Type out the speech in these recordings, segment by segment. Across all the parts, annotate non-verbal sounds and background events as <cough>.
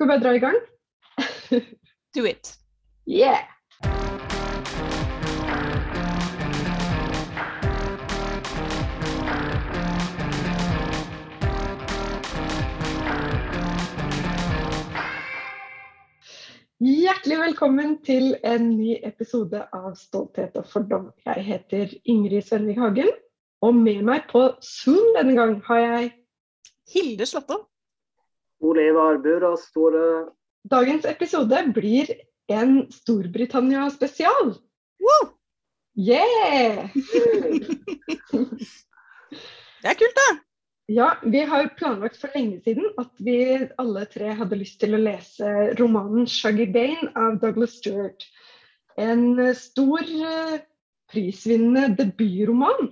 Skal vi bare dra i gang? <laughs> Do it. Yeah! Hjertelig velkommen til en ny episode av Stolthet og fordom. Jeg heter Ingrid Svenvik Hagen, og med meg på Zoom denne gang har jeg Hilde Slåtto. Ole Burås Store. Dagens episode blir en Storbritannia-spesial. Wow! Yeah! <laughs> Det er kult, da. Ja, vi har planlagt for lenge siden at vi alle tre hadde lyst til å lese romanen 'Shuggy Bane' av Douglas Stewart. En eh, stor, eh, prisvinnende debutroman.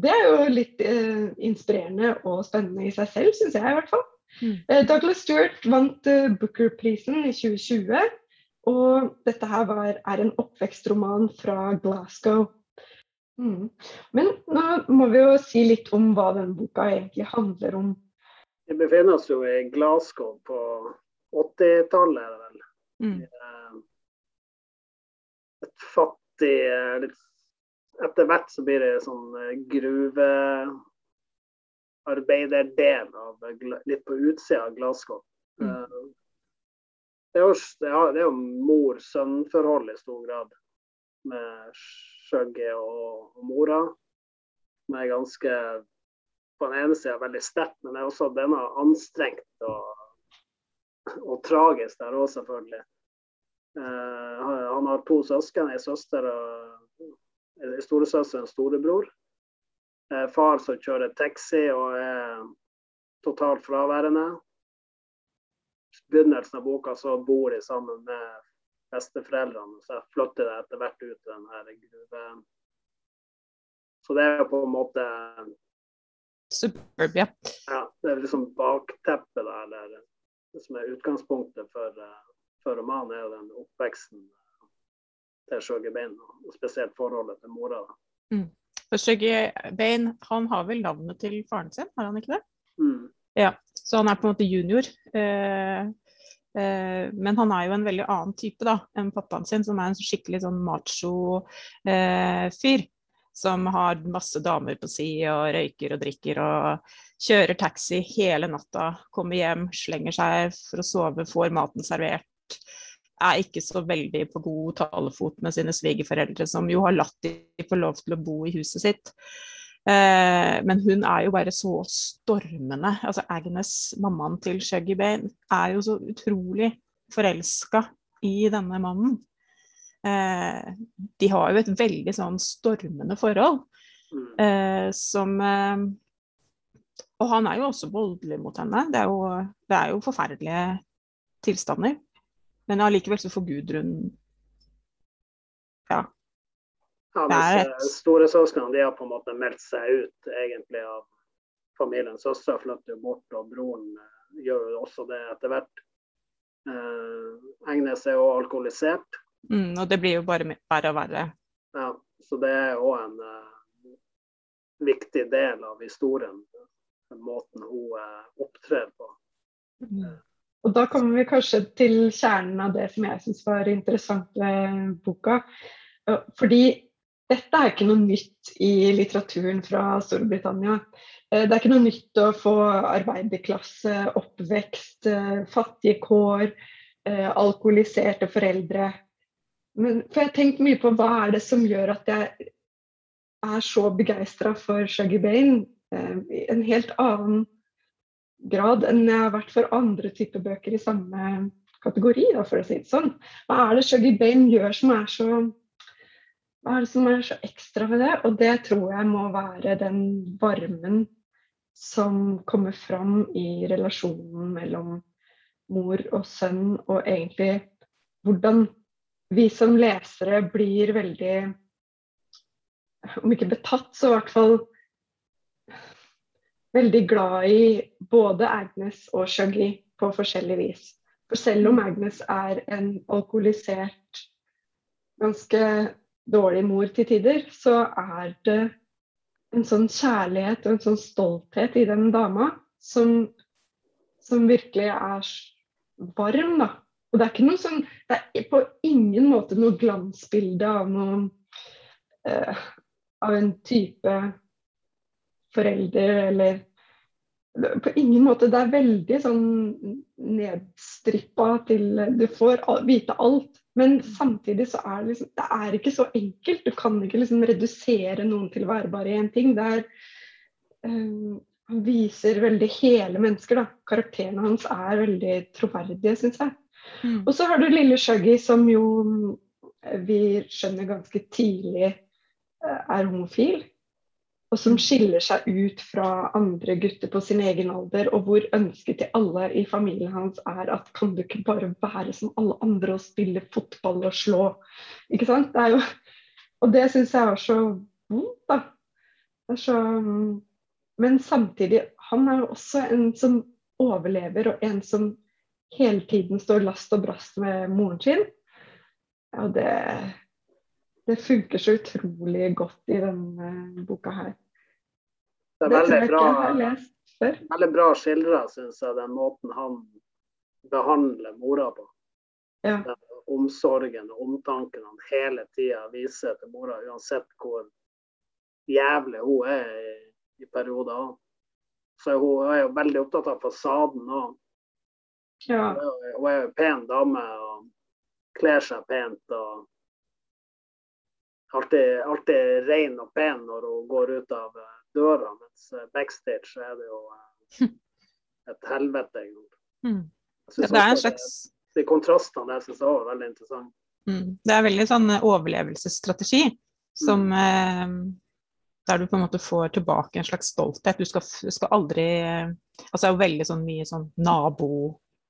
Det er jo litt eh, inspirerende og spennende i seg selv, syns jeg i hvert fall. Mm. Eh, Douglas Stewart vant eh, Booker-prisen i 2020. Og dette her var, er en oppvekstroman fra Glasgow. Mm. Men nå må vi jo si litt om hva denne boka egentlig handler om. Vi befinner oss jo i Glasgow på 80-tallet, er det vel. Mm. Eh, Et fattig litt, Etter hvert så blir det sånn eh, gruvearbeiderdel av litt på utsida av Glasgow. Mm. Eh, Det er jo, det er- jo mor-sønn-forhold i stor grad med Skjøgge og, og mora. Som er ganske på den ene sida veldig sterkt, men det er også denne anstrengt og, og tragisk der òg, selvfølgelig. Uh, han han har to søsken, ei søster og ei storesøster og en storebror. Eh, far som kjører taxi og er totalt fraværende. I begynnelsen av boka så bor de sammen med besteforeldrene, så jeg flytter det etter hvert ut til den her gruven. Så det er på en måte Superb, ja, det er liksom bakteppet da, eller det som er utgangspunktet for, eh, for romanen, er jo den oppveksten til Sjøgebein, og spesielt forholdet til mora. da. For Shuggy Bane, han har vel navnet til faren sin, har han ikke det? Mm. Ja, så han er på en måte junior. Eh, eh, men han er jo en veldig annen type da, enn pappaen sin, som er en skikkelig sånn macho eh, fyr. Som har masse damer på si og røyker og drikker og kjører taxi hele natta. Kommer hjem, slenger seg for å sove, får maten servert. Er ikke så veldig på god talefot med sine svigerforeldre, som jo har latt de få lov til å bo i huset sitt. Eh, men hun er jo bare så stormende. Altså Agnes, mammaen til Shuggy Bane, er jo så utrolig forelska i denne mannen. Eh, de har jo et veldig sånn stormende forhold Mm. eh, som eh, Og han er jo også voldelig mot henne. Det er jo, det er jo forferdelige tilstander. Men allikevel så får Gudrun Ja. Ja, Det mens et- Storesøsknene de har på en måte meldt seg ut egentlig av familien. Søstera flytter jo bort, og broren eh, gjør jo også det etter hvert. Eh, Egnes er jo alkoholisert, Mm, og det blir jo bare verre og verre. ja, så det er òg en uh, viktig del av historien. Den måten hun uh, opptrer på. Mm. Og da kommer vi kanskje til kjernen av det som jeg syns var interessant ved boka. Fordi dette er ikke noe nytt i litteraturen fra Storbritannia. Eh, Det er ikke noe nytt å få arbeiderklasse, oppvekst, eh, fattige kår, eh, alkoholiserte foreldre. Men, for jeg har tenkt mye på hva er det som gjør at jeg er så begeistra for Shuggy Bane. eh, en helt annen grad enn jeg har vært for andre typer bøker i samme kategori, da, for å si det sånn. Hva er det Shuggy Bane gjør som er så hva er det som er så ekstra ved det? Og det tror jeg må være den varmen som kommer fram i relasjonen mellom mor og sønn, og egentlig hvordan vi som lesere blir veldig Om ikke betatt, så i hvert fall veldig glad i både Agnes og Shaggy på forskjellig vis. For selv om Agnes er en alkoholisert, ganske dårlig mor til tider, så er det en sånn kjærlighet og en sånn stolthet i den dama som, som virkelig er varm, da. Og det er ikke noe sånn Det er på ingen måte noe glansbilde av noen eh, Av en type forelder eller På ingen måte. Det er veldig sånn nedstrippa til Du får vite alt. Men samtidig så er det liksom Det er ikke så enkelt. Du kan ikke liksom redusere noen til å være bare én ting. Det er øh, han viser veldig hele mennesker. da. Karakterene hans er veldig troverdige, syns jeg. Mm. Og så har du lille Shuggy, som jo vi skjønner ganske tidlig eh, er homofil. Og som skiller seg ut fra andre gutter på sin egen alder. Og hvor ønsket til alle i familien hans er at kan du ikke bare være som alle andre og spille fotball og slå? Ikke sant? Det jo, og det syns jeg er så vondt, da. Så Men samtidig, han er jo også en som overlever, og en som hele tiden står last og brast med moren sin. Ja, det, det funker så utrolig godt i denne boka her. Det er veldig det bra, veldig bra skildra, syns jeg, den måten han behandler mora på. Ja. Den omsorgen og omtanken han hele tida viser til mora, uansett hvor jævlig hun er i, i perioder. Så hun er jo veldig opptatt av fasaden òg. Ja. Hun er jo en pen dame og kler seg pent. og Alltid, alltid ren og pen når hun går ut av eh, døra, mens eh, backstage er det jo eh, et helvete. <laughs> Mm. Ja, det er en slags De kontrastene jeg syns var veldig interessante. Mm. Det er veldig sånn overlevelsesstrategi som mm. eh, der du på en måte får tilbake en slags stolthet. Du skal, skal aldri Altså det er jo veldig sånn mye sånn nabo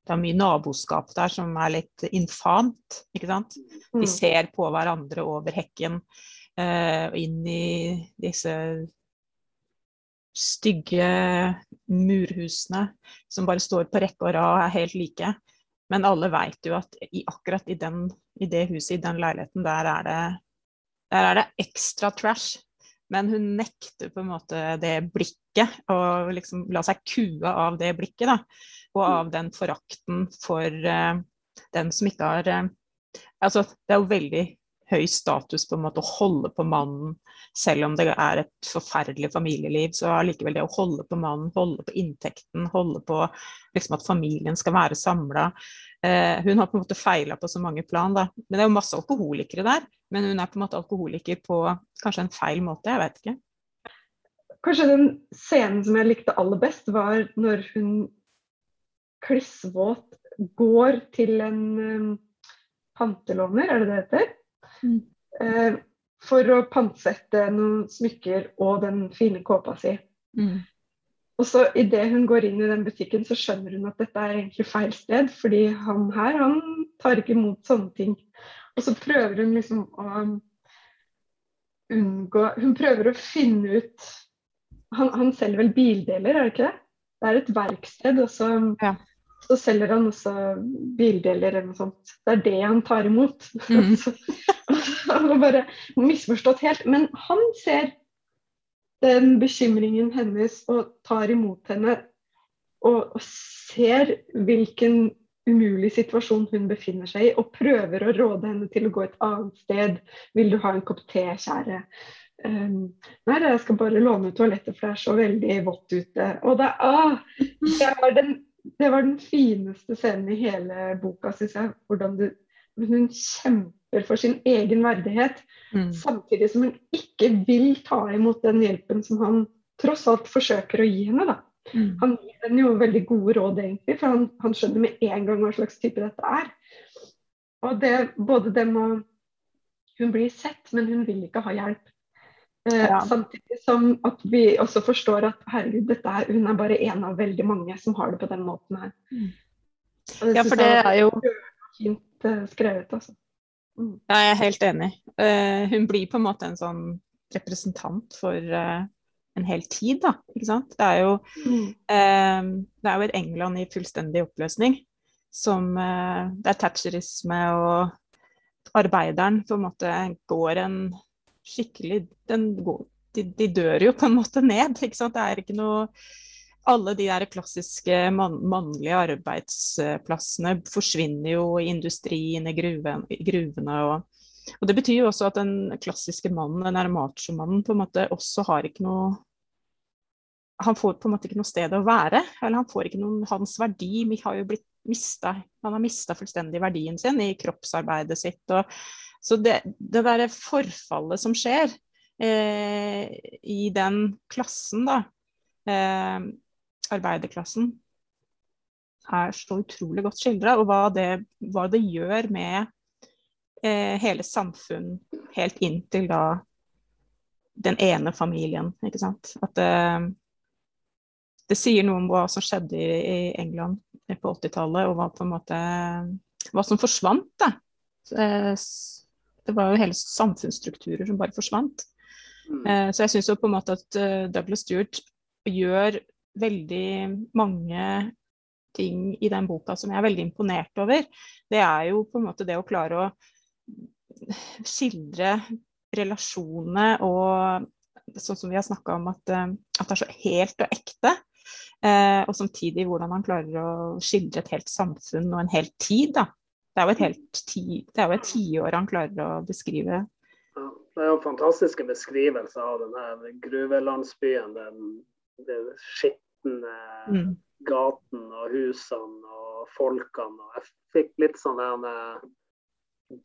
det er mye naboskap der som er litt infant. ikke sant? De mm. ser på hverandre over hekken uh, inn i disse stygge murhusene som bare står på rekke og rad og er helt like. Men alle veit jo at i, akkurat i, den, i, det huset, i den leiligheten, der er det, der er det ekstra trash. Men hun nekter på en måte det blikket, og liksom la seg kue av det blikket. da og av den forakten for uh, den som ikke har uh, Altså, det er jo veldig høy status på en måte å holde på mannen, selv om det er et forferdelig familieliv. Så allikevel det å holde på mannen, holde på inntekten, holde på liksom at familien skal være samla. Uh, hun har på en måte feila på så mange plan, da. Men det er jo masse alkoholikere der. Men hun er på en måte alkoholiker på kanskje en feil måte, jeg vet ikke. Kanskje den scenen som jeg likte aller best, var når hun klissvåt går til en um, pantelåner, er det det heter? Mm. Uh, for å pantsette noen smykker og den fine kåpa si. Mm. Og så Idet hun går inn i den butikken, så skjønner hun at dette er egentlig feil sted. fordi han her han tar ikke imot sånne ting. Og så prøver hun liksom å unngå Hun prøver å finne ut Han, han selger vel bildeler, er det ikke det? Det er et verksted, og så ja så selger han også bildeler eller noe sånt. Det er det han tar imot. Mm. <laughs> han har bare misforstått helt. Men han ser den bekymringen hennes og tar imot henne. Og, og ser hvilken umulig situasjon hun befinner seg i, og prøver å råde henne til å gå et annet sted. 'Vil du ha en kopp te, kjære?' Um, nei, jeg skal bare låne toalettet, for det er så veldig vått ute. Og det, ah, det er den det var den fineste scenen i hele boka, syns jeg. Hvordan du, hun kjemper for sin egen verdighet, mm. samtidig som hun ikke vil ta imot den hjelpen som han tross alt forsøker å gi henne. Mm. Han gir henne jo veldig gode råd, egentlig, for han, han, skjønner med en gang hva slags type dette er. Og det, både det med Hun blir sett, men hun vil ikke ha hjelp. Eh, ja. Samtidig som at vi også forstår at herregud, dette er, hun er bare en av veldig mange som har det på den måten her. Mm. Ja, for det er jo fint uh, skrevet, altså. Mm. Ja, jeg er helt enig. Uh, hun blir på en måte en sånn representant for uh, en hel tid, da. Ikke sant? Det er jo, mm. det er jo et England i fullstendig oppløsning som Det er thatcherisme og arbeideren på en måte går en skikkelig går, de, de, dør jo på en måte ned. ikke sant? Det er ikke noe alle de der klassiske man mannlige arbeidsplassene forsvinner jo i industrien, i, gruven, gruvene. Og, og, det betyr jo også at den klassiske mannen, den der machomannen, på en måte også har ikke noe Han får på en måte ikke noe sted å være. Eller han får ikke noen Hans verdi har jo blitt mista Han har mista fullstendig verdien sin i kroppsarbeidet sitt. Og, så det, det derre forfallet som skjer eh, i den klassen, da, eh, arbeiderklassen, er så utrolig godt skildra. Og hva det, hva det, gjør med eh, hele samfunn helt inn til da den ene familien, ikke sant. At eh, det sier noe om hva som skjedde i, England på 80-tallet, og hva måte hva som forsvant. da. Det var jo hele samfunnsstrukturer som bare forsvant. Mm. Eh, så jeg syns jo på en måte at Douglas Stewart gjør veldig mange ting i den boka som jeg er veldig imponert over. Det er jo på en måte det å klare å skildre relasjonene og sånn som vi har snakka om, at, eh, at, det er så helt og ekte. Eh, og samtidig hvordan han klarer å skildre et helt samfunn og en hel tid. Da. Det er jo et helt ti, det er jo et tiår han klarer å beskrive. Ja, det er jo fantastiske beskrivelser av denne gruvelandsbyen. Den, den skitne mm. gaten og husene og folkene. Og jeg fikk litt sånn der med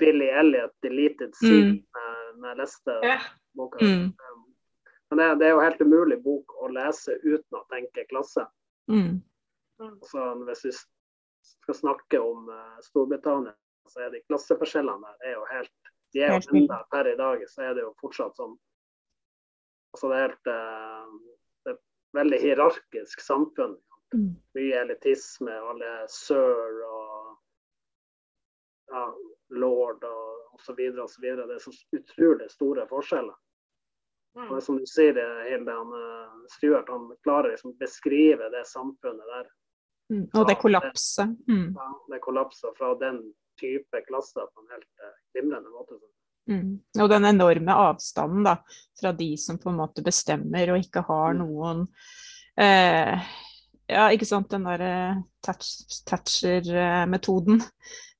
Billy Elliot, 'Deleted Scene', mm. når jeg leste ja. boka. Mm. Men det, det, er jo helt umulig bok å lese uten å tenke klasse. Mm. Så hvis vi skal snakke om uh, Storbritannia, så er de klasseforskjellene der er jo helt de er jo enda per i dag, så er det jo fortsatt sånn altså det er helt uh, veldig hierarkisk samfunn. Mm. Mye elitisme, alle sir og ja, lord og osv. osv. Det er så utrolig store forskjeller. Mm. Og som du sier, Hilde, han, eh, Stuart han klarer liksom å beskrive det samfunnet der. Mm. Og det kollapset. Mm. Ja, det kollapset fra den type klasser på en helt uh, glimrende måte. Mm. Og den enorme avstanden da, fra de som på en måte bestemmer og ikke har mm. noen eh, Ja, ikke sant, den derre eh, Thatcher-metoden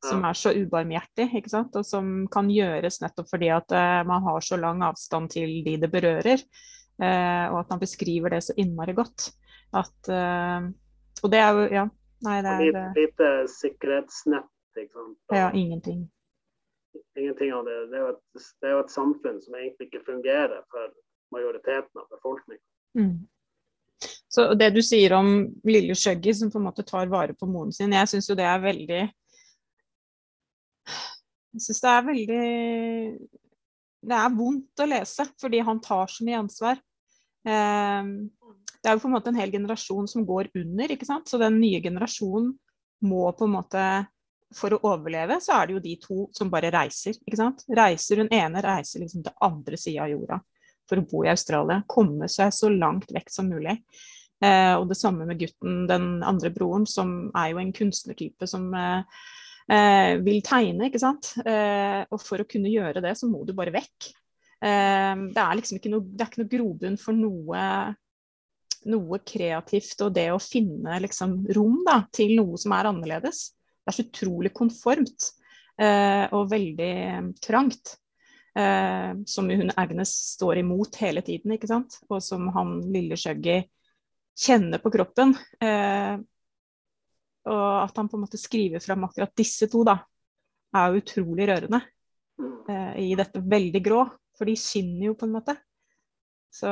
som er så ubarmhjertig, ikke sant, og som kan gjøres nettopp fordi at eh, man har så lang avstand til de det berører. Eh, og at man beskriver det så innmari godt. At eh, Og det er jo Ja. Nei, det er Lite, lite sikkerhetsnett, ikke sant. Ja, ingenting ingenting av det. Det er, et, det er, jo et, samfunn som egentlig ikke fungerer for majoriteten av befolkningen. Mm. Så det du sier om lille Shuggy som på en måte tar vare på moren sin, jeg syns jo det er veldig Jeg syns det er veldig Det er vondt å lese, fordi han tar så mye ansvar. Eh, det er jo på en måte en hel generasjon som går under, ikke sant. Så den nye generasjonen må på en måte for å overleve, så er det jo de to som bare reiser. ikke sant? Reiser Hun ene reiser liksom til andre sida av jorda for å bo i Australia. Komme seg så langt vekk som mulig. Eh, og det samme med gutten, den andre broren, som er jo en kunstnertype som eh, eh, vil tegne, ikke sant. Eh, og for å kunne gjøre det, så må du bare vekk. Eh, det er liksom ikke noe, det noe grobunn for noe noe kreativt og det å finne liksom, rom da, til noe som er annerledes. Det er så utrolig konformt eh, og veldig eh, trangt. Eh, som hun Agnes står imot hele tiden, ikke sant. Og som han lille Shuggy kjenner på kroppen. Eh, og at han på en måte skriver fram akkurat disse to, da, er utrolig rørende. Eh, I dette veldig grå. For de skinner jo på en måte. Så...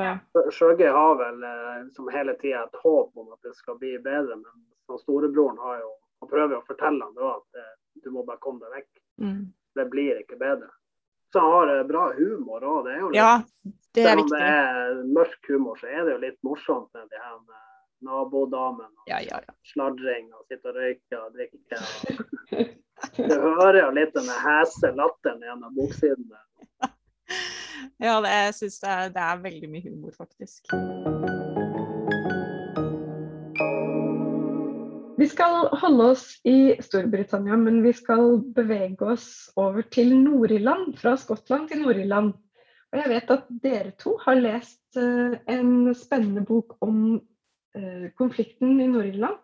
Sjøge har vel eh, som hele tida et håp om at det skal bli bedre, men storebroren har jo han prøver å fortelle ham at eh, du må bare komme deg vekk. Mm. Det blir ikke bedre. Så han har eh, bra humor òg. Ja, det er viktig. Selv om det er mørk humor, så er det jo litt morsomt med de her nabodamene. Ja, ja, ja. Sladring og sitte og røyke og drikke. Og... Du hører jo litt den hese latteren gjennom boksidene. <laughs> Ja, det, jeg syns det, det, er veldig mye humor, faktisk. Vi skal holde oss i Storbritannia, men vi skal bevege oss over til Nord-Irland. Fra Skottland til Nord-Irland. Og jeg vet at dere to har lest uh, en spennende bok om uh, konflikten i Nord-Irland,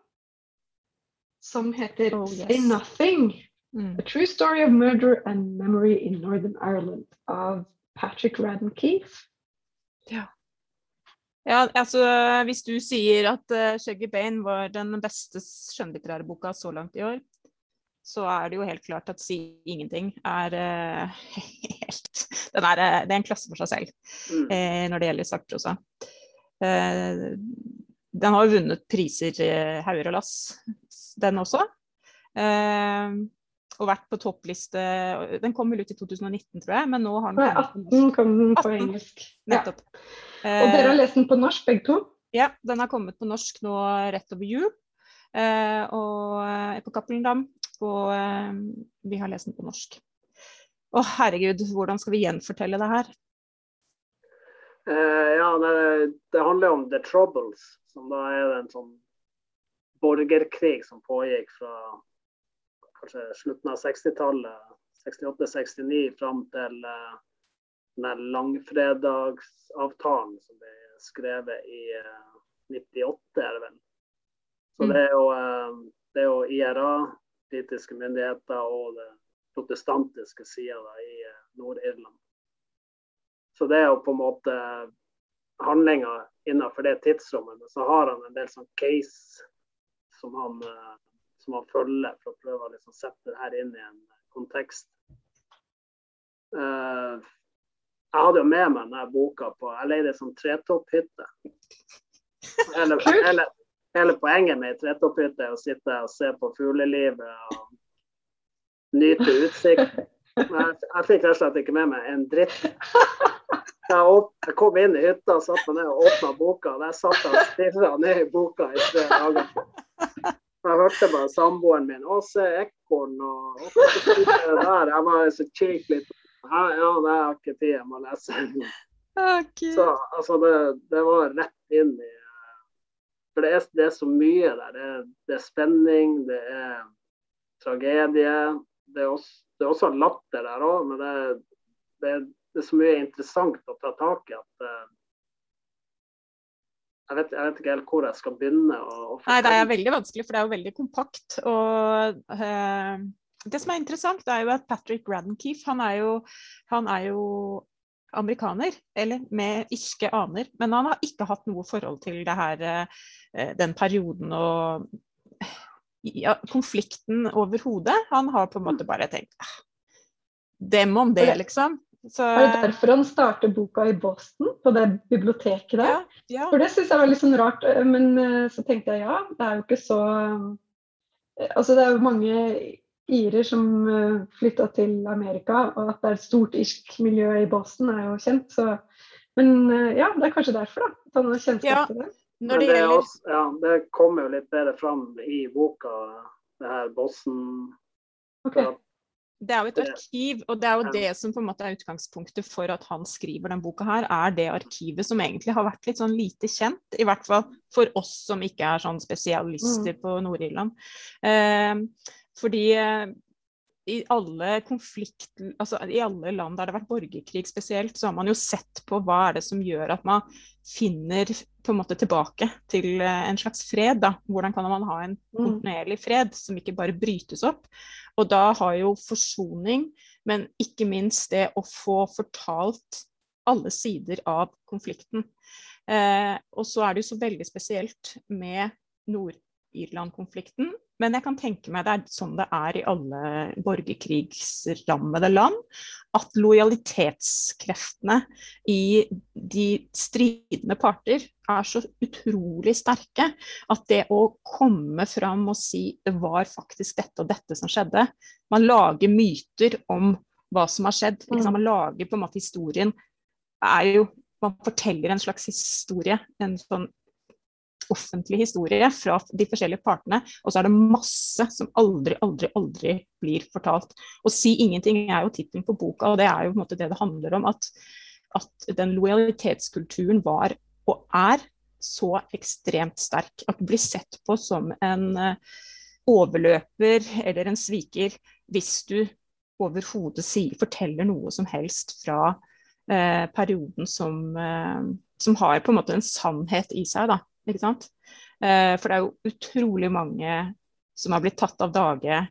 som heter Oh, yes. Say Nothing. Mm. A True Story of Murder and Memory in Northern Ireland av Patrick Radden Keefe. Ja, altså hvis du sier at uh, Shaggy Bane var den beste skjønnlitterære boka så langt i år, så er det jo helt klart at Si ingenting er uh, <laughs> helt den er, eh, Det er en klasse for seg selv Mm. uh, når det gjelder sakprosa. Eh, den har jo vunnet priser hauger og lass, den også. Og vært på toppliste Den kom vel ut i 2019, tror jeg, men nå har den Nei, kommet på 18 kom den på 18, engelsk. Ja. Og dere har lest den på norsk, begge to? Ja, den har kommet på norsk nå rett over jul. Eh, og er på Cappelen Dam. Og eh, vi har lest den på norsk. Å herregud, hvordan skal vi gjenfortelle det her? Uh, ja, det, det handler om The Troubles, som da er en sånn borgerkrig som pågikk fra kanskje slutten av 60-tallet, 68-69, fram til den den langfredagsavtalen som ble skrevet i eh, 98, er det vel. Så Mm. det er jo, eh, det er jo IRA, britiske myndigheter, og det protestantiske sida i eh, Nord-Irland. Så det er jo på en måte handlinga innenfor det tidsrommet. Men så har han en del sånn case som han, eh, som man følger for å prøve å liksom sette det her inn i en kontekst. Uh, jeg hadde jo med meg denne boka på Jeg leide en sånn tretopphytte. Hele, hele, hele poenget med ei tretopphytte er å sitte og se på fuglelivet og nyte utsikt. Men jeg, jeg fikk rett og slett ikke med meg en dritt. Jeg, opp, jeg kom inn i hytta, satt meg ned og åpna boka. Der satt jeg og stirra ned i boka i tre dager. Jeg hørte bare samboeren min Å, se ekorn og «Å, hva sitter det der? Jeg bare så kikk litt. Ja, ja, det har ikke tid, jeg må lese. Så altså, det, det var rett inn i For det er, det er så mye der. Det er, det er spenning, det er tragedie. Det er også, det er også latter der òg, men det, det, det er så mye interessant å ta tak i at eh, jeg, vet, jeg vet ikke helt hvor jeg skal begynne. å- å Nei, det er veldig vanskelig, for det er jo veldig kompakt. Og uh, det som er interessant, er jo at Patrick Raddenkeefe, han er jo, han er jo amerikaner, eller med irske aner. Men han har ikke hatt noe forhold til det her, uh, den perioden og ja, konflikten overhodet. Han har på en måte bare tenkt "Ah, Dem om det, liksom. Så, Er det derfor han starter boka i Boston, på det biblioteket der? ja, ja. For det syns jeg var litt sånn rart, eh, men eh, så tenkte jeg ja, det er jo ikke så eh, Altså det er jo mange irer som flytta til Amerika, og at det er et stort irsk miljø i Boston er jo kjent, så Men ja, det er kanskje derfor, da. At han har kjennskap Ja. til det. Når det det, er gjelder også, ja, det kommer jo litt bedre fram i boka, det her Boston. Ok. Det er jo et arkiv, og det er jo det som på en måte er utgangspunktet for at han skriver den boka her, er det arkivet som egentlig har vært litt sånn lite kjent, i hvert fall for oss som ikke er sånn spesialister på Nord-Irland. Eh, fordi i alle konflikt, altså i alle land der det har vært borgerkrig spesielt, så har man jo sett på hva er det som gjør at man finner på en måte tilbake til eh, en slags fred. da. Hvordan kan man ha en Mm. kontinuerlig fred som ikke bare brytes opp? Og da har jo forsoning, men ikke minst det å få fortalt alle sider av konflikten. Eh, og så er det jo så veldig spesielt med Nord-Irland-konflikten. Men jeg kan tenke meg det er sånn det er i alle borgerkrigsrammede land. At lojalitetskreftene i de stridende parter er så utrolig sterke at det å komme fram og si det var faktisk dette og dette som skjedde Man lager myter om hva som har skjedd. Sant? Man lager på en måte historien er jo Man forteller en slags historie. En sånn offentlig historie fra de forskjellige partene, og så er det masse som aldri, aldri, aldri blir fortalt. Å si ingenting er jo tittelen på boka, og det er jo på en måte det det handler om. At, at den lojalitetskulturen var og er så ekstremt sterk at det blir sett på som en eh, overløper eller en sviker hvis du overhodet forteller noe som helst fra eh, perioden som, eh, som har på en måte en sannhet i seg. da. Ikke sant? Eh, for det er jo utrolig mange som har blitt tatt av dage,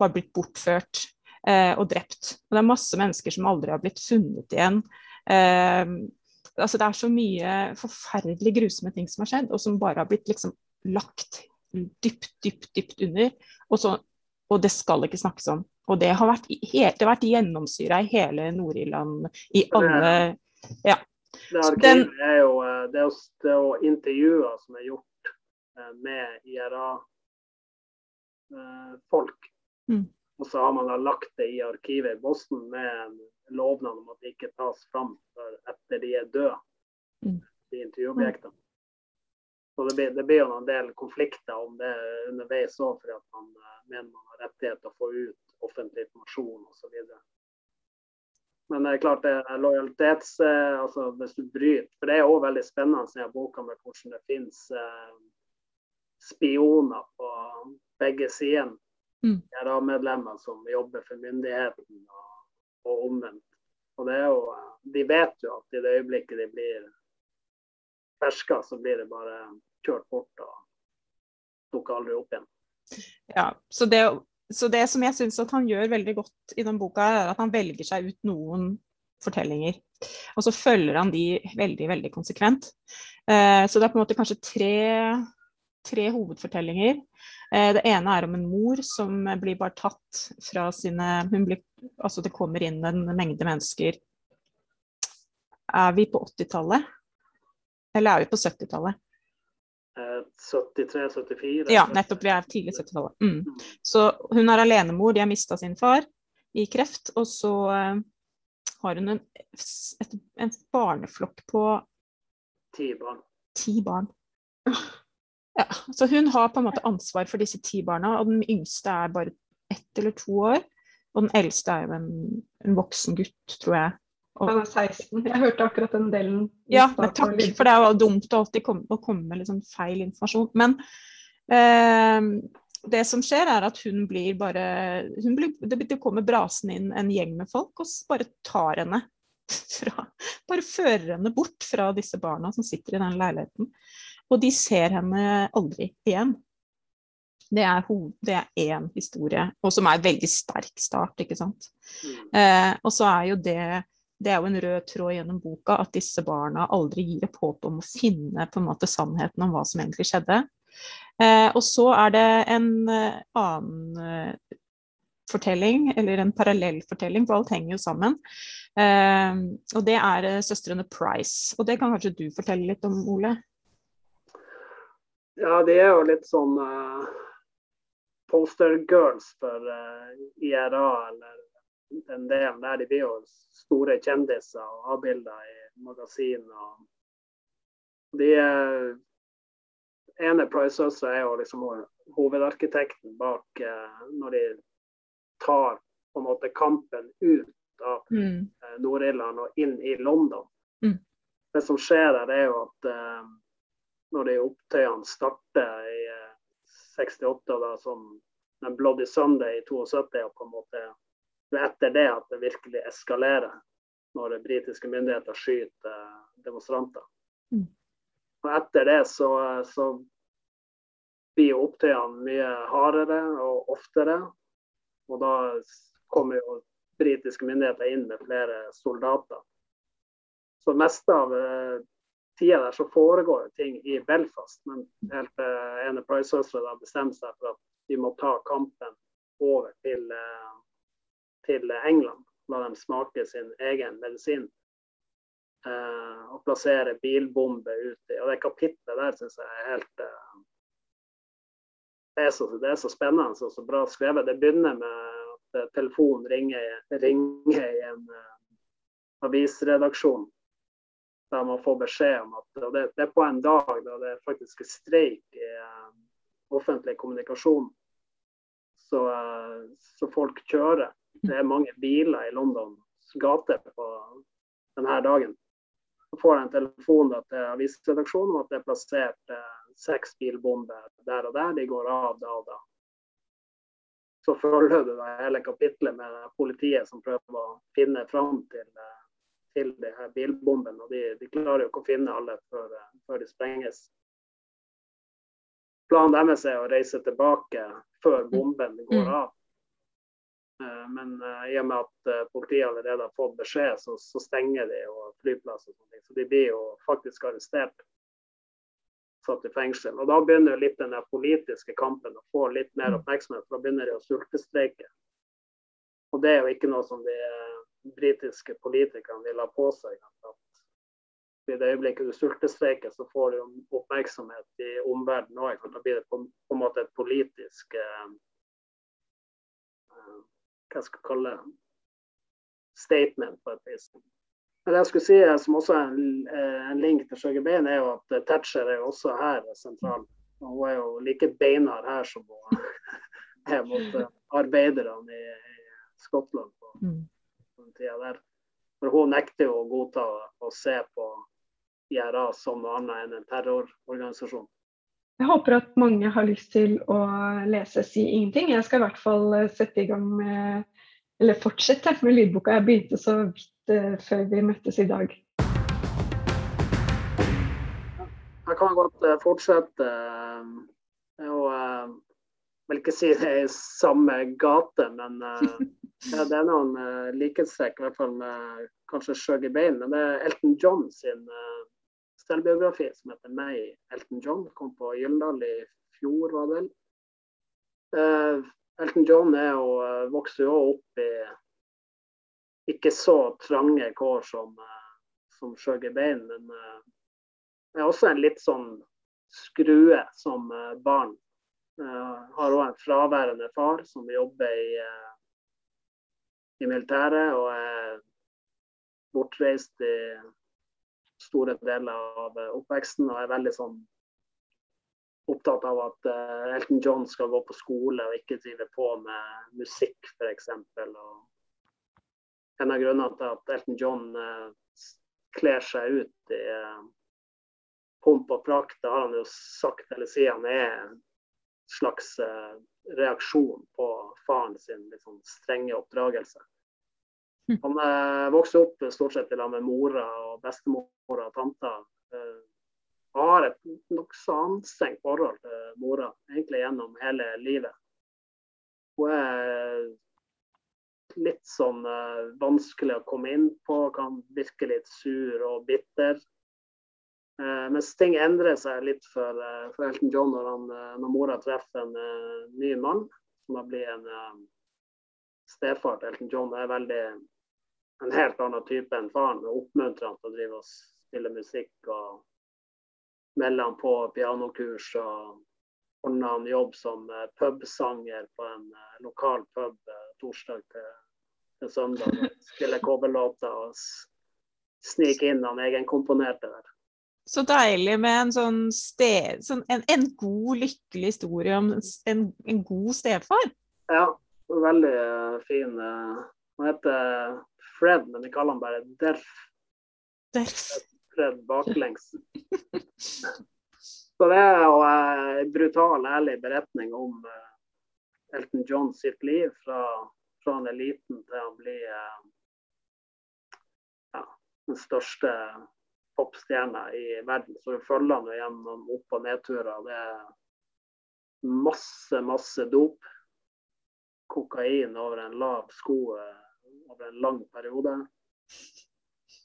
bare blitt bortført eh, og drept. Og det er masse mennesker som aldri har blitt funnet igjen. Eh, altså det er så mye forferdelig grusomme ting som har skjedd, og som bare har blitt liksom lagt dypt, dypt, dypt under. Og, så, og det skal ikke snakkes om. Og det har vært, det har vært gjennomsyra i hele Nord-Irland, i alle Ja. Det arkivet er jo eh, det er, det er intervjuer som er gjort eh, med IRA-folk. Eh, mm. Og så har man da lagt det i arkivet i Boston med lovnad om at det ikke tas fram før etter de er døde, mm. de intervjuobjektene. Så det blir, det blir, jo en del konflikter om det underveis òg, fordi at man mener man har rettighet til å få ut offentlig informasjon osv. Men det er klart det er lojalitets... Eh, altså hvis du bryter For det er òg veldig spennende i boka med hvordan det finnes eh, spioner på begge sider. Mm. medlemmer som jobber for myndigheten og, og omvendt. Og det er jo, De vet jo at i det øyeblikket de blir ferska, så blir det bare kjørt bort og dukker aldri opp igjen. Ja, så det så det som jeg syns han gjør veldig godt i den boka, er at han velger seg ut noen fortellinger. Og så følger han de veldig, veldig konsekvent. Eh, så det er på en måte kanskje tre, tre hovedfortellinger. Eh, det ene er om en mor som blir bare tatt fra sine blir, Altså det kommer inn en mengde mennesker. Er vi på 80-tallet? Eller er vi på 70-tallet? 73-74? Ja, nettopp. Vi er tidlig 70-tallet. Mm. mm. Så hun er alenemor, de har mista sin far i kreft. Og så uh, har hun en, et, en barneflokk på Ti barn. Ti barn. Ja, så hun har på en måte ansvar for disse ti barna, og den yngste er bare ett eller to år. Og den eldste er jo en, en voksen gutt, tror jeg. Han er 16. Jeg hørte akkurat den delen. Ja, men takk, for det er jo dumt å alltid komme, å komme med liksom feil informasjon. Men eh, det som skjer, er at hun blir bare hun blir, Det kommer brasende inn en gjeng med folk og bare tar henne <laughs> fra Bare fører henne bort fra disse barna som sitter i den leiligheten. Og de ser henne aldri igjen. Det er, det er én historie, og som er en veldig sterk start, ikke sant. Mm. Eh, og så er jo det det er jo en rød tråd gjennom boka at disse barna aldri gir opp håp om å finne på en måte sannheten om hva som egentlig skjedde. Eh, og så er det en eh, annen eh, fortelling, eller en parallellfortelling, for alt henger jo sammen. Eh, og det er eh, søstrene Price. Og det kan kanskje du fortelle litt om, Ole? Ja, det er jo litt sånn uh, poster girls for uh, IRA eller den delen der. De blir jo store kjendiser og avbilder i magasiner. De ene Price-søstera er jo liksom hovedarkitekten bak eh, når de tar på en måte kampen ut av mm. Eh, Nord-Irland og inn i London. Mm. Det som skjer der, er jo at eh, når de opptøyene starter i 68, da, som den Bloody Sunday i 72, og på en måte det er etter det at det virkelig eskalerer, når britiske myndigheter skyter eh, demonstranter. Mm. Og etter det så, så blir opptøyene mye hardere og oftere. Og da kommer jo britiske myndigheter inn med flere soldater. Så meste av uh, tida der så foregår ting i Belfast. Men helt uh, ene Price-søstera bestemmer seg for at de må ta kampen over til uh, til England. La dem smake sin egen medisin. Eh, og plassere bilbomber uti. Og det kapitlet der syns jeg er helt eh, det, er så, det, er så, spennende og så bra skrevet. Det begynner med at eh, telefonen ringer, ringer i en uh, avisredaksjon. Der man får beskjed om at og det, det, er på en dag da det faktisk er streik i uh, offentlig kommunikasjon. Så, uh, så folk kjører. Det er mange biler i Londons gater på denne dagen. Så får jeg en telefon til avisredaksjonen om at det er plassert eh, seks bilbomber der og der. De går av da og da. Så følger du hele kapitlet med politiet som prøver å finne fram til, eh, til de her bilbombene. Og de, de, klarer jo ikke å finne alle før, eh, før de sprenges. planen deres er å reise tilbake før bomben går Mm. av. Eh, Men eh, i og med at eh, politiet allerede har fått beskjed, så, så stenger de og flyplasser. Så de blir jo faktisk arrestert. Satt i fengsel. Og da begynner jo litt den der politiske kampen å få litt mer oppmerksomhet. For da begynner de å sultestreike. Og det er jo ikke noe som de britiske politikerne vil ha på seg. At i det øyeblikket du sultestreiker, så får du oppmerksomhet i omverdenen òg. Da blir det på, på en måte et politisk eh, Hva skal jeg kalle? Statement, på et vis. Men det jeg skulle si, eh, som også er en, eh, en link til Sjøge Bein, er jo at eh, Thatcher er jo også her sentral. Og Hun er jo like beinhard her som hun er mot arbeiderne i, i Skottland på Mm. på den tida der. For hun nekter jo å godta å se på IRA som noe annet enn en terrororganisasjon. Jeg håper at mange har lyst til å lese Si ingenting. Jeg skal i hvert fall eh, sette i gang med Eller fortsette med lydboka. Jeg begynte så vidt eh, før vi møttes i dag. Jeg kan godt eh, fortsette. eh, vil ikke si det er i samme gate, men det er noen likhetstrekk, i hvert fall med kanskje Sjøg i bein. Men det er Elton John sin selvbiografi som heter 'Meg, Elton John'. Kom på Gyldendal i fjor, var det vel. Uh, Elton John er jo, vokser vokste jo opp i ikke så trange kår som, eh, som Shuggy Bain, men eh, er også en litt sånn skrue som eh, barn. Eh, har òg en fraværende far som jobber i, eh, i militæret og er bortreist i store deler av eh, oppveksten og er veldig sånn opptatt av at eh, Elton John skal gå på skole og ikke drive på med musikk, f.eks. En av grunnene til at Elton John eh, kler seg ut i pomp og prakt, det har han jo sagt sida, han er en slags reaksjon på faren sin sånn strenge oppdragelse. Han eh, vokste opp stort sett sammen med mora og bestemora og tanta. Eh, har et nokså anstrengt forhold til mora, egentlig gjennom hele livet. Hun er litt sånn eh, vanskelig å komme inn på, kan virke litt sur og bitter. Eh, mens ting endrer seg litt for, eh, for Elton John når, han, eh, når mora treffer en eh, ny mann, som da blir en eh, stefar til Elton John. er veldig en helt annen type enn faren. og Oppmuntrer han til å drive og spille musikk og melde han på pianokurs. og ordna han jobb som eh, pubsanger på en eh, lokal pub eh, torsdag til, til søndag. Spille coverlåter og snike inn han egenkomponerte der. Så deilig med en sånn sted, sånn en, en god, lykkelig historie om en, en god stefar. Ja, veldig fin. Han heter Fred, men de kaller han bare Derf. Derf. Fred baklengs. Så det er jo eh, en brutal, ærlig beretning om eh, Elton John sitt liv fra, fra han er liten til han blir eh, ja, den største popstjerna i verden. Så du følger han jo gjennom opp- og nedturer. Det er masse, masse dop. Kokain over en lav sko over en lang periode.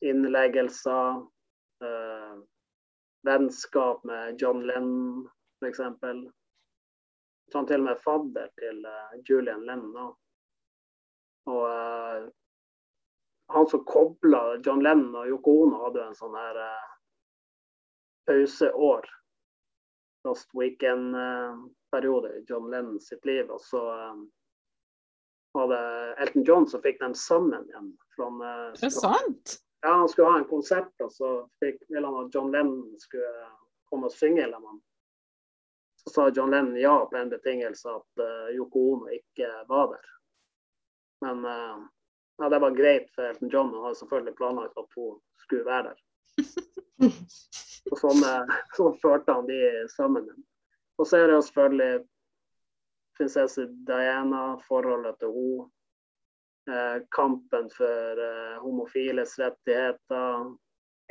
Innleggelser. eh, vennskap med John Lennon, f.eks. Sånn til og med fadder til uh, Julian Lennon. da. Og uh, han som kobla John Lennon og Yoko Ono, hadde jo en sånn her uh, pauseår. Last Weekend-periode i John Lennon sitt liv. Og så var det Elton John som fikk dem sammen igjen. Han, det Er sant? ja, han skulle ha en konsert, og så fikk, ville han at John Lennon skulle komme og synge sammen. Så sa John Lennon ja på en betingelse at uh, Yoko Ono ikke var der. Men uh, ja, det var greit for Elton John. Han hadde selvfølgelig planlagt at hun skulle være der. <laughs> Og sånn, <laughs> uh, sånn førte han de sammen. Og så er det jo selvfølgelig prinsesse Diana, forholdet til henne. Eh, kampen for eh, homofiles rettigheter,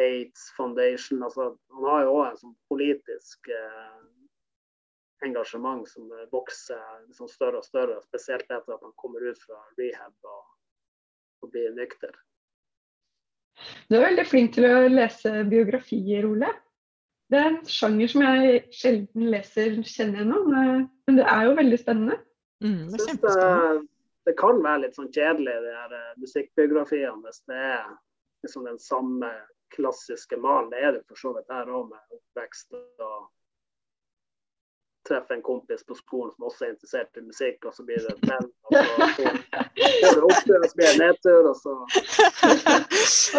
AIDS Foundation. Altså, han har jo òg en sånn politisk eh, engasjement som vokser liksom større og større, spesielt etter at han kommer ut fra rehab og, og blir nykter. Du er veldig flink til å lese biografier, Ole. Det er en sjanger som jeg sjelden leser, kjenner gjennom, men det er jo veldig spennende. Mm, det, Synes, det, det, kan være litt sånn kjedelig, de her eh, musikkbiografiene, hvis det er liksom den samme klassiske malen. Det er det for så vidt her òg, med oppvekst og treffer en kompis på skolen som også er interessert i musikk, og så blir det <laughs> venn, og <laughs> så får du opptur, og så blir det nedtur, og så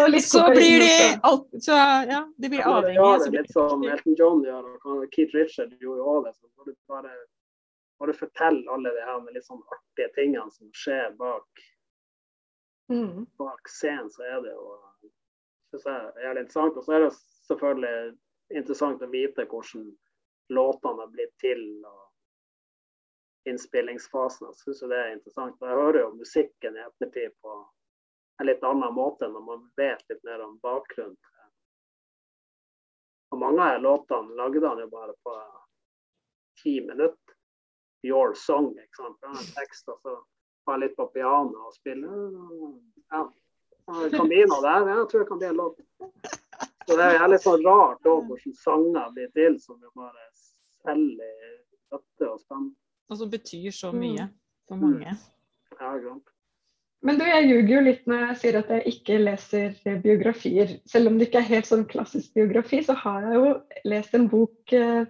og Så blir de alt, så, ja, de blir avhengige. Ja, det er litt som Elton John gjør, og Keith Richard gjorde jo òg det. Så må du bare, må du fortelle alle de her med litt sånn artige tingene som skjer bak, mm. bak scenen, så er det jo synes jeg er jævlig interessant. Og så er det selvfølgelig interessant å vite hvordan låtene har blitt til. og innspillingsfasen. Jeg syns det er interessant. Jeg hører jo musikken i ettertid på en litt annen måte når man vet litt mer om bakgrunnen. Og mange av låtene lagde han jo bare på ti minutter. Your Song, ikke sant. En tekst, og så var litt på piano og spille. Ja. Noe der. Jeg tror det kan bli en låt. Så det er litt sånn rart òg hvordan sanger blir til som vi bare selger døtte og spenn. Og som betyr så mye for mange. Mm. Ja, sant. Men du, jeg ljuger jo litt når jeg sier at jeg ikke leser biografier. Selv om det ikke er helt sånn klassisk biografi, så har jeg jo lest en bok eh,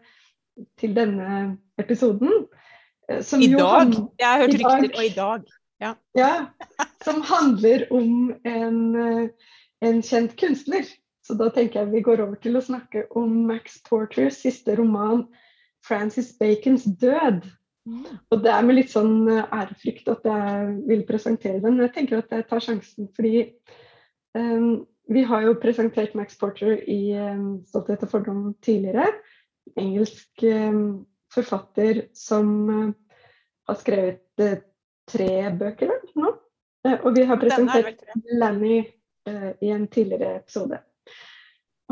til denne episoden. Eh, I dag? Jeg har hørt rykter, og i dag. Ja. ja. Som handler om en, eh, en, kjent kunstner. Så da tenker jeg vi går over til å snakke om Max Porters siste roman 'Francis Bacons død'. Mm. Og det er med litt sånn eh, ærefrykt at jeg vil presentere den. Jeg tenker at jeg tar sjansen fordi um, vi har jo presentert Max Porter i um, 'Stolthet og fordom' tidligere. Engelsk um, forfatter som uh, har skrevet uh, tre bøker nå. Uh, og vi har presentert Lanny i en tidligere episode.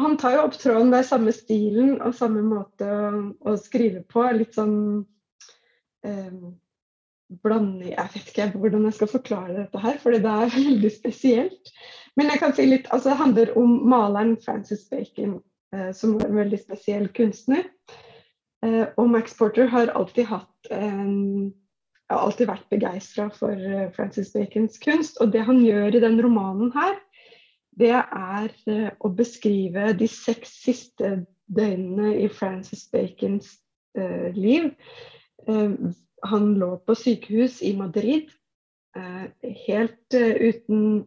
Han tar jo opp tråden, det er samme stilen og samme måte å, å skrive på. Litt sånn eh, blanding Jeg vet ikke hvordan jeg skal forklare dette her, for det er <laughs> veldig spesielt. Men jeg kan si litt, altså det handler om maleren Francis Bacon, eh, som var en veldig spesiell kunstner. Eh, og Max Porter har alltid hatt um, har alltid vært begeistra for uh, Francis Bacons kunst. Og det han gjør i den romanen her, det er å beskrive de seks siste døgnene i Francis Bacons liv Eh, han lå på sykehus i Madrid eh, helt eh, uten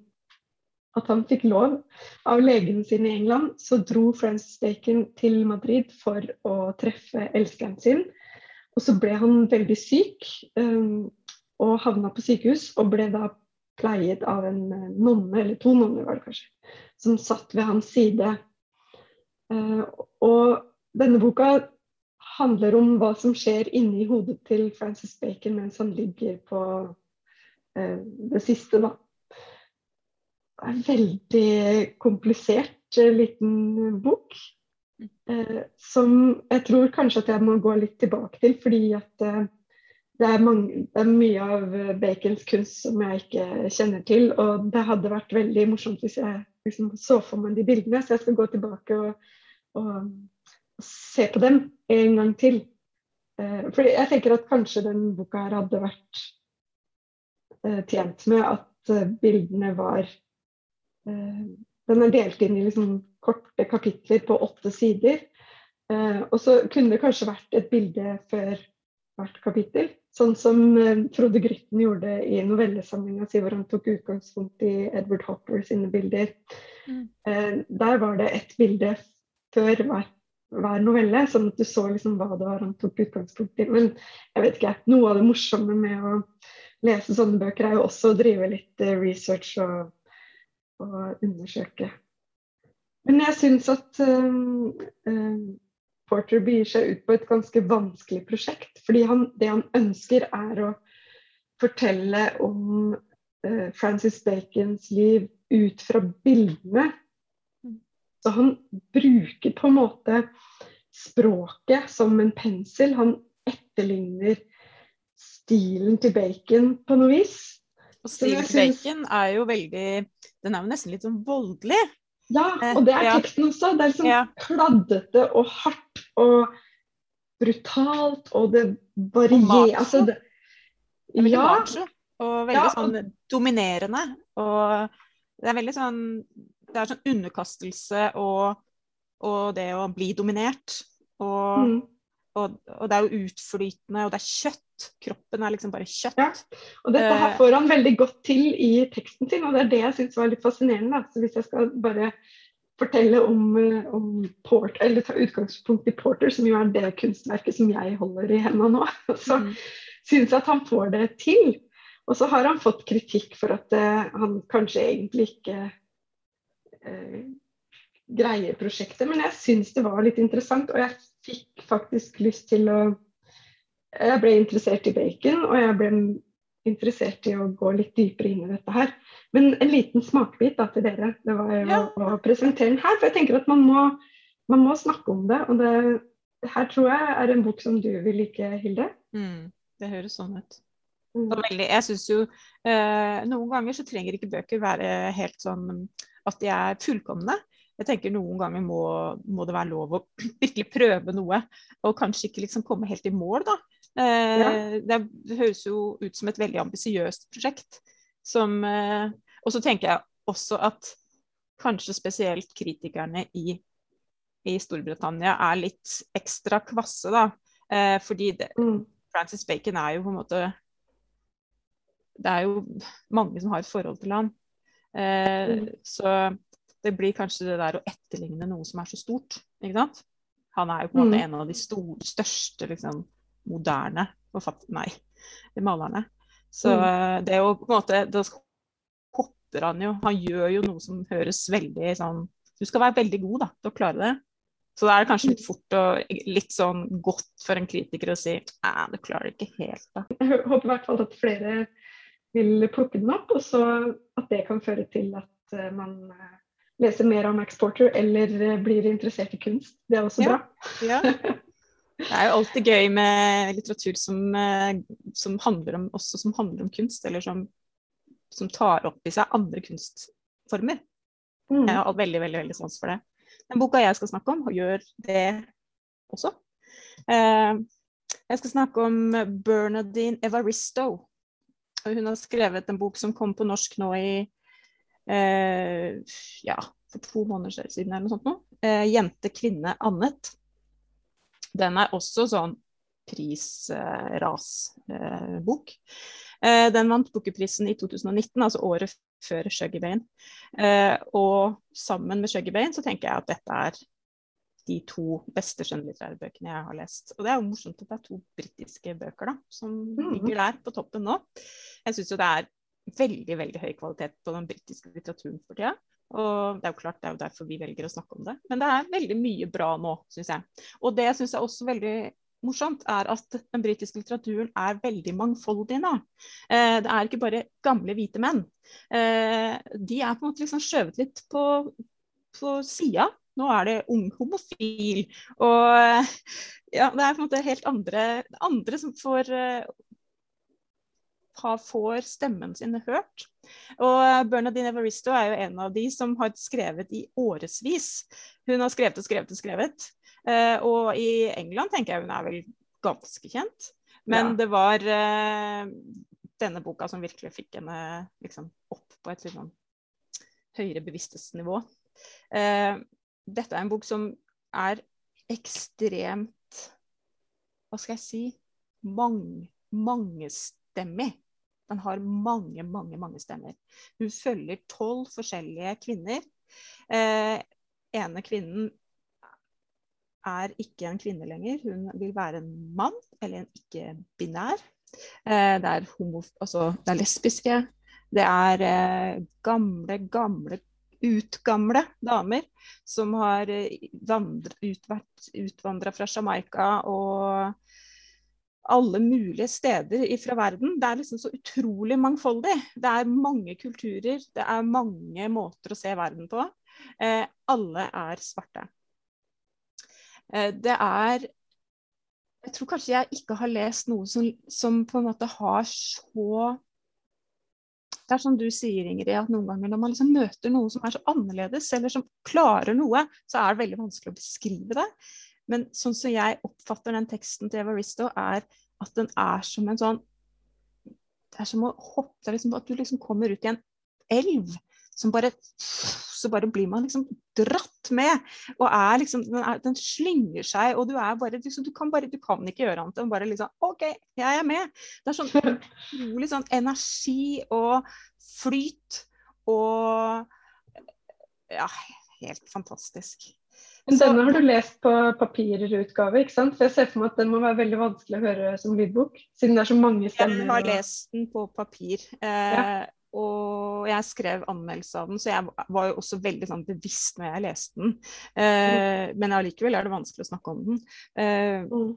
at han fikk lov av legene sine i England, så dro Francis Bacon til Madrid for å treffe elskeren sin. Og så ble han veldig syk og havna på sykehus, og ble da pleiet av en nonne, eller to nonner var det kanskje, som satt ved hans side. Og denne boka handler om hva som skjer inni hodet til Francis Bacon mens han ligger på eh, det siste, da. Det er en veldig komplisert eh, liten bok. Eh, som jeg tror kanskje at jeg må gå litt tilbake til, fordi at eh, det, er mange, det, er mye av Bacons kunst som jeg ikke kjenner til. Og det hadde vært veldig morsomt hvis jeg liksom så for meg de bildene, så jeg skal gå tilbake og, og se på dem en gang til. Eh, for jeg tenker at kanskje den boka her hadde vært eh, tjent med at eh, bildene var Den er delt inn i liksom korte kapitler på åtte sider. og så kunne det kanskje vært et bilde før hvert kapittel. Sånn som Frode Grytten gjorde i novellesamlinga si, hvor han tok utgangspunkt i Edward Hopper sine bilder. Mm. der var det et bilde før hver, hver novelle, sånn at du så liksom hva det var han tok utgangspunkt i. Men jeg vet ikke, noe av det morsomme med å lese sånne bøker er jo også å drive litt eh, research og, og undersøke. Men jeg syns at øh, um, Porter begir seg ut på et ganske vanskelig prosjekt. fordi han, det han ønsker, er å fortelle om uh, Francis Bacons liv ut fra bildene så han bruker på en måte språket som en pensel. Han etterligner stilen til Bacon på noe vis. Og stilen til Bacon er jo veldig Den er jo nesten litt sånn voldelig. Ja, og det er teksten også. Det er liksom Ja. kladdete og hardt og brutalt, og det varierer Altså, det, ja, macho og veldig Ja, og- sånn dominerende. Og det er veldig sånn Det er sånn underkastelse og, og det å bli dominert. Og, mm. og, og det er jo utflytende, og det er kjøtt. Kroppen er liksom bare kjøtt. Ja. Og dette her Eh. får han veldig godt til i teksten sin, og det er det jeg syns var litt fascinerende. Da. Så hvis jeg skal bare fortelle om, eh, om Port, eller ta utgangspunkt i Porter, som jo er det kunstverket som jeg holder i hendene nå, <laughs> så Mm. syns jeg at han får det til. Og så har han fått kritikk for at uh, han kanskje egentlig ikke uh, greier prosjektet, men jeg syns det var litt interessant, og jeg fikk faktisk lyst til å Jeg ble interessert i bacon, og jeg ble interessert i å gå litt dypere inn i dette her. Men en liten smakebit da, til dere, det var Ja. å presentere den her. For jeg tenker at man må, man må snakke om det. Og det her tror jeg er en bok som du vil like, Hilde. Mm. Det høres sånn ut. Mm. Og veldig, jeg synes jo eh, Noen ganger så trenger ikke bøker være helt sånn at de er fullkomne. Jeg tenker Noen ganger må, må det være lov å <clears throat> virkelig prøve noe, og kanskje ikke liksom komme helt i mål. da. Eh, det, høres jo ut som et veldig ambisiøst prosjekt. Som, eh, og så tenker jeg også at kanskje spesielt kritikerne i, i Storbritannia er litt ekstra kvasse, da. Eh, fordi det, Mm. Francis Bacon er jo på en måte Det er jo mange som har et forhold til han. Mm. Så det blir kanskje det der å etterligne noe som er så stort. ikke sant? Han er jo på en måte Mm. en av de store, største liksom, moderne forfatter, Nei, malerne. Så Mm. eh, det er jo på en måte Da hopper han jo Han gjør jo noe som høres veldig sånn Du skal være veldig god da, til å klare det. Så da er det kanskje litt fort og litt sånn godt for en kritiker å si Nei, du klarer det ikke helt, da. <laughs> Jeg håper i hvert fall at flere vil plukke den opp, og så at det kan føre til at eh, man eh, leser mer om Max Porter eller blir interessert i kunst. Det er også Ja. bra. Ja. <laughs> Det er jo alltid gøy med litteratur som, eh, som handler om, også som handler om kunst, eller som, som tar opp i seg andre kunstformer. Mm. Jeg har veldig, veldig, veldig sans for det. Den boka jeg skal snakke om, gjør det også. Eh, jeg skal snakke om Bernadine Evaristo. Hun har skrevet en bok som kom på norsk nå i eh, ja, for to måneder siden eller noe sånt. Nå. Eh, 'Jente, kvinne, annet'. Den er også sånn pris-ras-bok. Eh, den vant Bookerprisen i 2019, altså året før Shuggy Bane. Eh, og sammen med Shuggy Bane så tenker jeg at dette er de to beste skjønnlitterære bøkene jeg har lest. Og det er jo morsomt at det er to britiske bøker da, som Mhm. ligger der på toppen nå. Jeg syns jo det er veldig, veldig høy kvalitet på den britiske litteraturen for tida. Og det er jo klart, det er jo derfor vi velger å snakke om det. Men det er veldig mye bra nå, syns jeg. Og det syns jeg også veldig morsomt, er at den britiske litteraturen er veldig mangfoldig nå. Eh, det er ikke bare gamle hvite menn. Eh, de er på en måte liksom skjøvet litt på, på sida. Nå er det ung homofil, og ja, det er på en måte helt andre, andre som får eh, har, får stemmen sin hørt. Og Bernadine Evaristo er jo en av de som har skrevet i årevis. Hun har skrevet og skrevet og skrevet. Eh, og i England tenker jeg hun er vel ganske kjent. Men Ja. det var eh, denne boka som virkelig fikk henne liksom, opp på et litt sånn høyere bevissthetsnivå. Eh, dette er en bok som er ekstremt Hva skal jeg si? Mang, mangestemmig. Den har mange, mange, mange stemmer. Hun følger tolv forskjellige kvinner. Eh, ene kvinnen er ikke en kvinne lenger, hun vil være en mann, eller en ikke-binær. Eh, det, altså, det er lesbiske. Det er eh, gamle, gamle, utgamle damer som har eh, utvandra fra Jamaica og alle mulige steder fra verden. Det er liksom så utrolig mangfoldig. Det er mange kulturer, det er mange måter å se verden på. Eh, alle er svarte. Eh, det er Jeg tror kanskje jeg ikke har lest noe som, som på en måte har så det er som du sier, Ingrid, at noen ganger når man liksom møter noe som er så annerledes, eller som klarer noe, så er det veldig vanskelig å beskrive det. Men sånn som jeg oppfatter den teksten til Evaristo, er at den er som en sånn Det er som å hoppe liksom, At du liksom kommer ut i en elv som bare Så bare blir man liksom dratt med. Og er liksom Den, er, den slynger seg, og du er bare liksom, Du kan bare Du kan ikke gjøre annet enn bare liksom OK, jeg er med. Det er sånn utrolig sånn energi og flyt og Ja, helt fantastisk. Men denne har du lest på papirutgave, ikke sant? For jeg ser for meg at den må være veldig vanskelig å høre som lydbok, siden det er så mange stemmer. Jeg har lest den på papir. Eh, ja. Og jeg skrev anmeldelse av den, så jeg var jo også veldig sånn, bevisst når jeg leste den. Eh, mm. Men allikevel er det vanskelig å snakke om den. Eh, mm.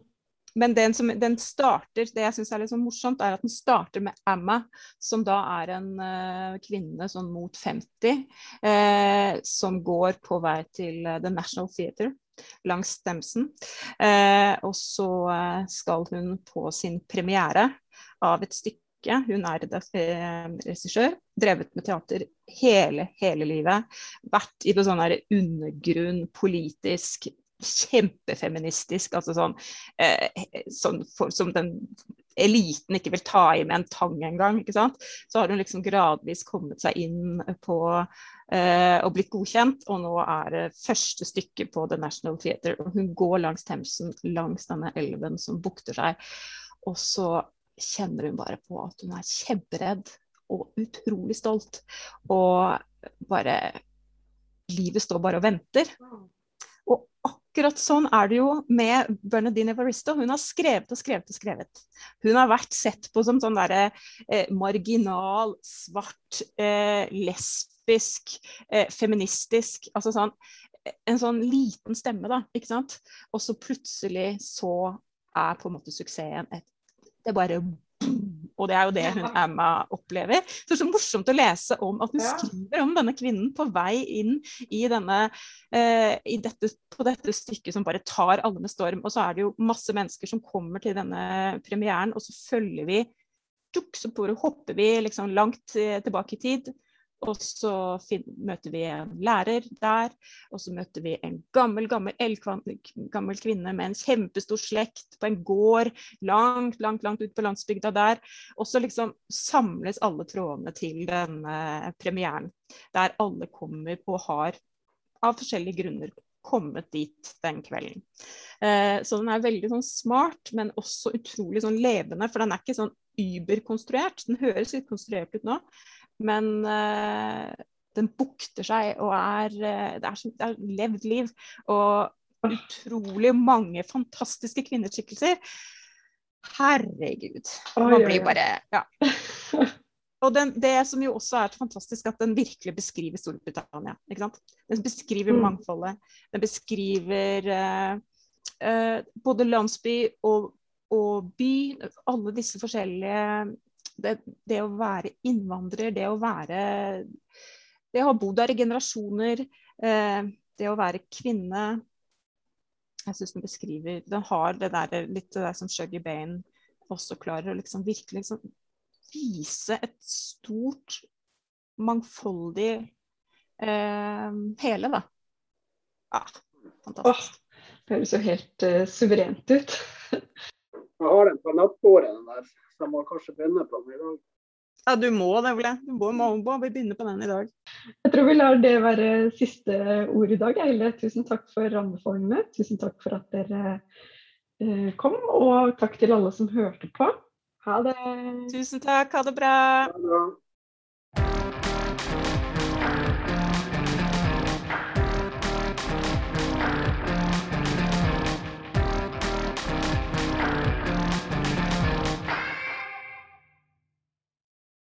Men den, som, den, starter, det jeg syns er litt sånn morsomt, er at den starter med Emma, som da er en uh, kvinne sånn mot 50, uh, som går på vei til uh, The National Theatre langs Stemsen. og så skal hun på sin premiere av et stykke. Hun er regissør, drevet med teater hele, hele livet. Vært i sånn undergrunn, politisk, kjempefeministisk. altså sånn, eh, sånn for, Som den eliten ikke vil ta i med en tang engang. Så har hun liksom gradvis kommet seg inn på eh, og blitt godkjent. Og nå er det første stykket på The National Theatre. Og hun går langs Themsen, langs denne elven som bukter seg. Og så kjenner hun bare på at hun er kjemperedd og utrolig stolt. Og bare Livet står bare og venter. Akkurat sånn er det jo med Bernadine Evaristo. Hun har skrevet og skrevet og skrevet. Hun har vært sett på som sånn derre eh, marginal, svart, eh, lesbisk, eh, feministisk. Altså sånn en sånn liten stemme, da. ikke sant? Og så plutselig så er på en måte suksessen et Det bare og det er jo det hun Emma opplever. Så det er så morsomt å lese om at hun skriver om denne kvinnen på vei inn i denne, eh, i dette, på dette stykket som bare tar alle med storm. Og så er det jo masse mennesker som kommer til denne premieren, og så følger vi så hopper vi liksom langt eh, tilbake i tid. Og så møter vi en lærer der, og så møter vi en gammel, gammel, gammel kvinne med en kjempestor slekt på en gård langt, langt, langt ut på landsbygda der. Og så liksom samles alle trådene til denne premieren, der alle kommer og har av forskjellige grunner kommet dit den kvelden. Eh, så den er veldig sånn smart, men også utrolig sånn levende, for den er ikke sånn überkonstruert. Den høres litt konstruert ut nå, men uh, den bukter seg og er uh, det, er det er levd liv. Og utrolig mange fantastiske kvinneskikkelser. Herregud. Man blir bare Ja. <laughs> Og den, det som jo også er fantastisk, at den virkelig beskriver Storbritannia. ikke sant? Den beskriver mm. mangfoldet. Den beskriver uh, både landsby og, og by. Alle disse forskjellige det, det, å være innvandrer, det å være Det å ha bodd der i generasjoner, eh, det å være kvinne Jeg syns den beskriver Den har det der, litt det der som Shuggy Bane også klarer å liksom virkelig liksom vise et stort, mangfoldig eh, hele, da. Ja, fantastisk. Åh, det høres jo helt uh, suverent ut. Jeg har den på nattbordet, den der jeg må kanskje begynne på den i dag. Ja, du må det, Ole. Du må, må, må begynne på den i dag. Jeg tror vi lar det være siste ord i dag. Eile, tusen takk for rammeformene. Tusen takk for at dere eh, kom, og takk til alle som hørte på. Ha det. Tusen takk. Ha det bra. Ha det bra.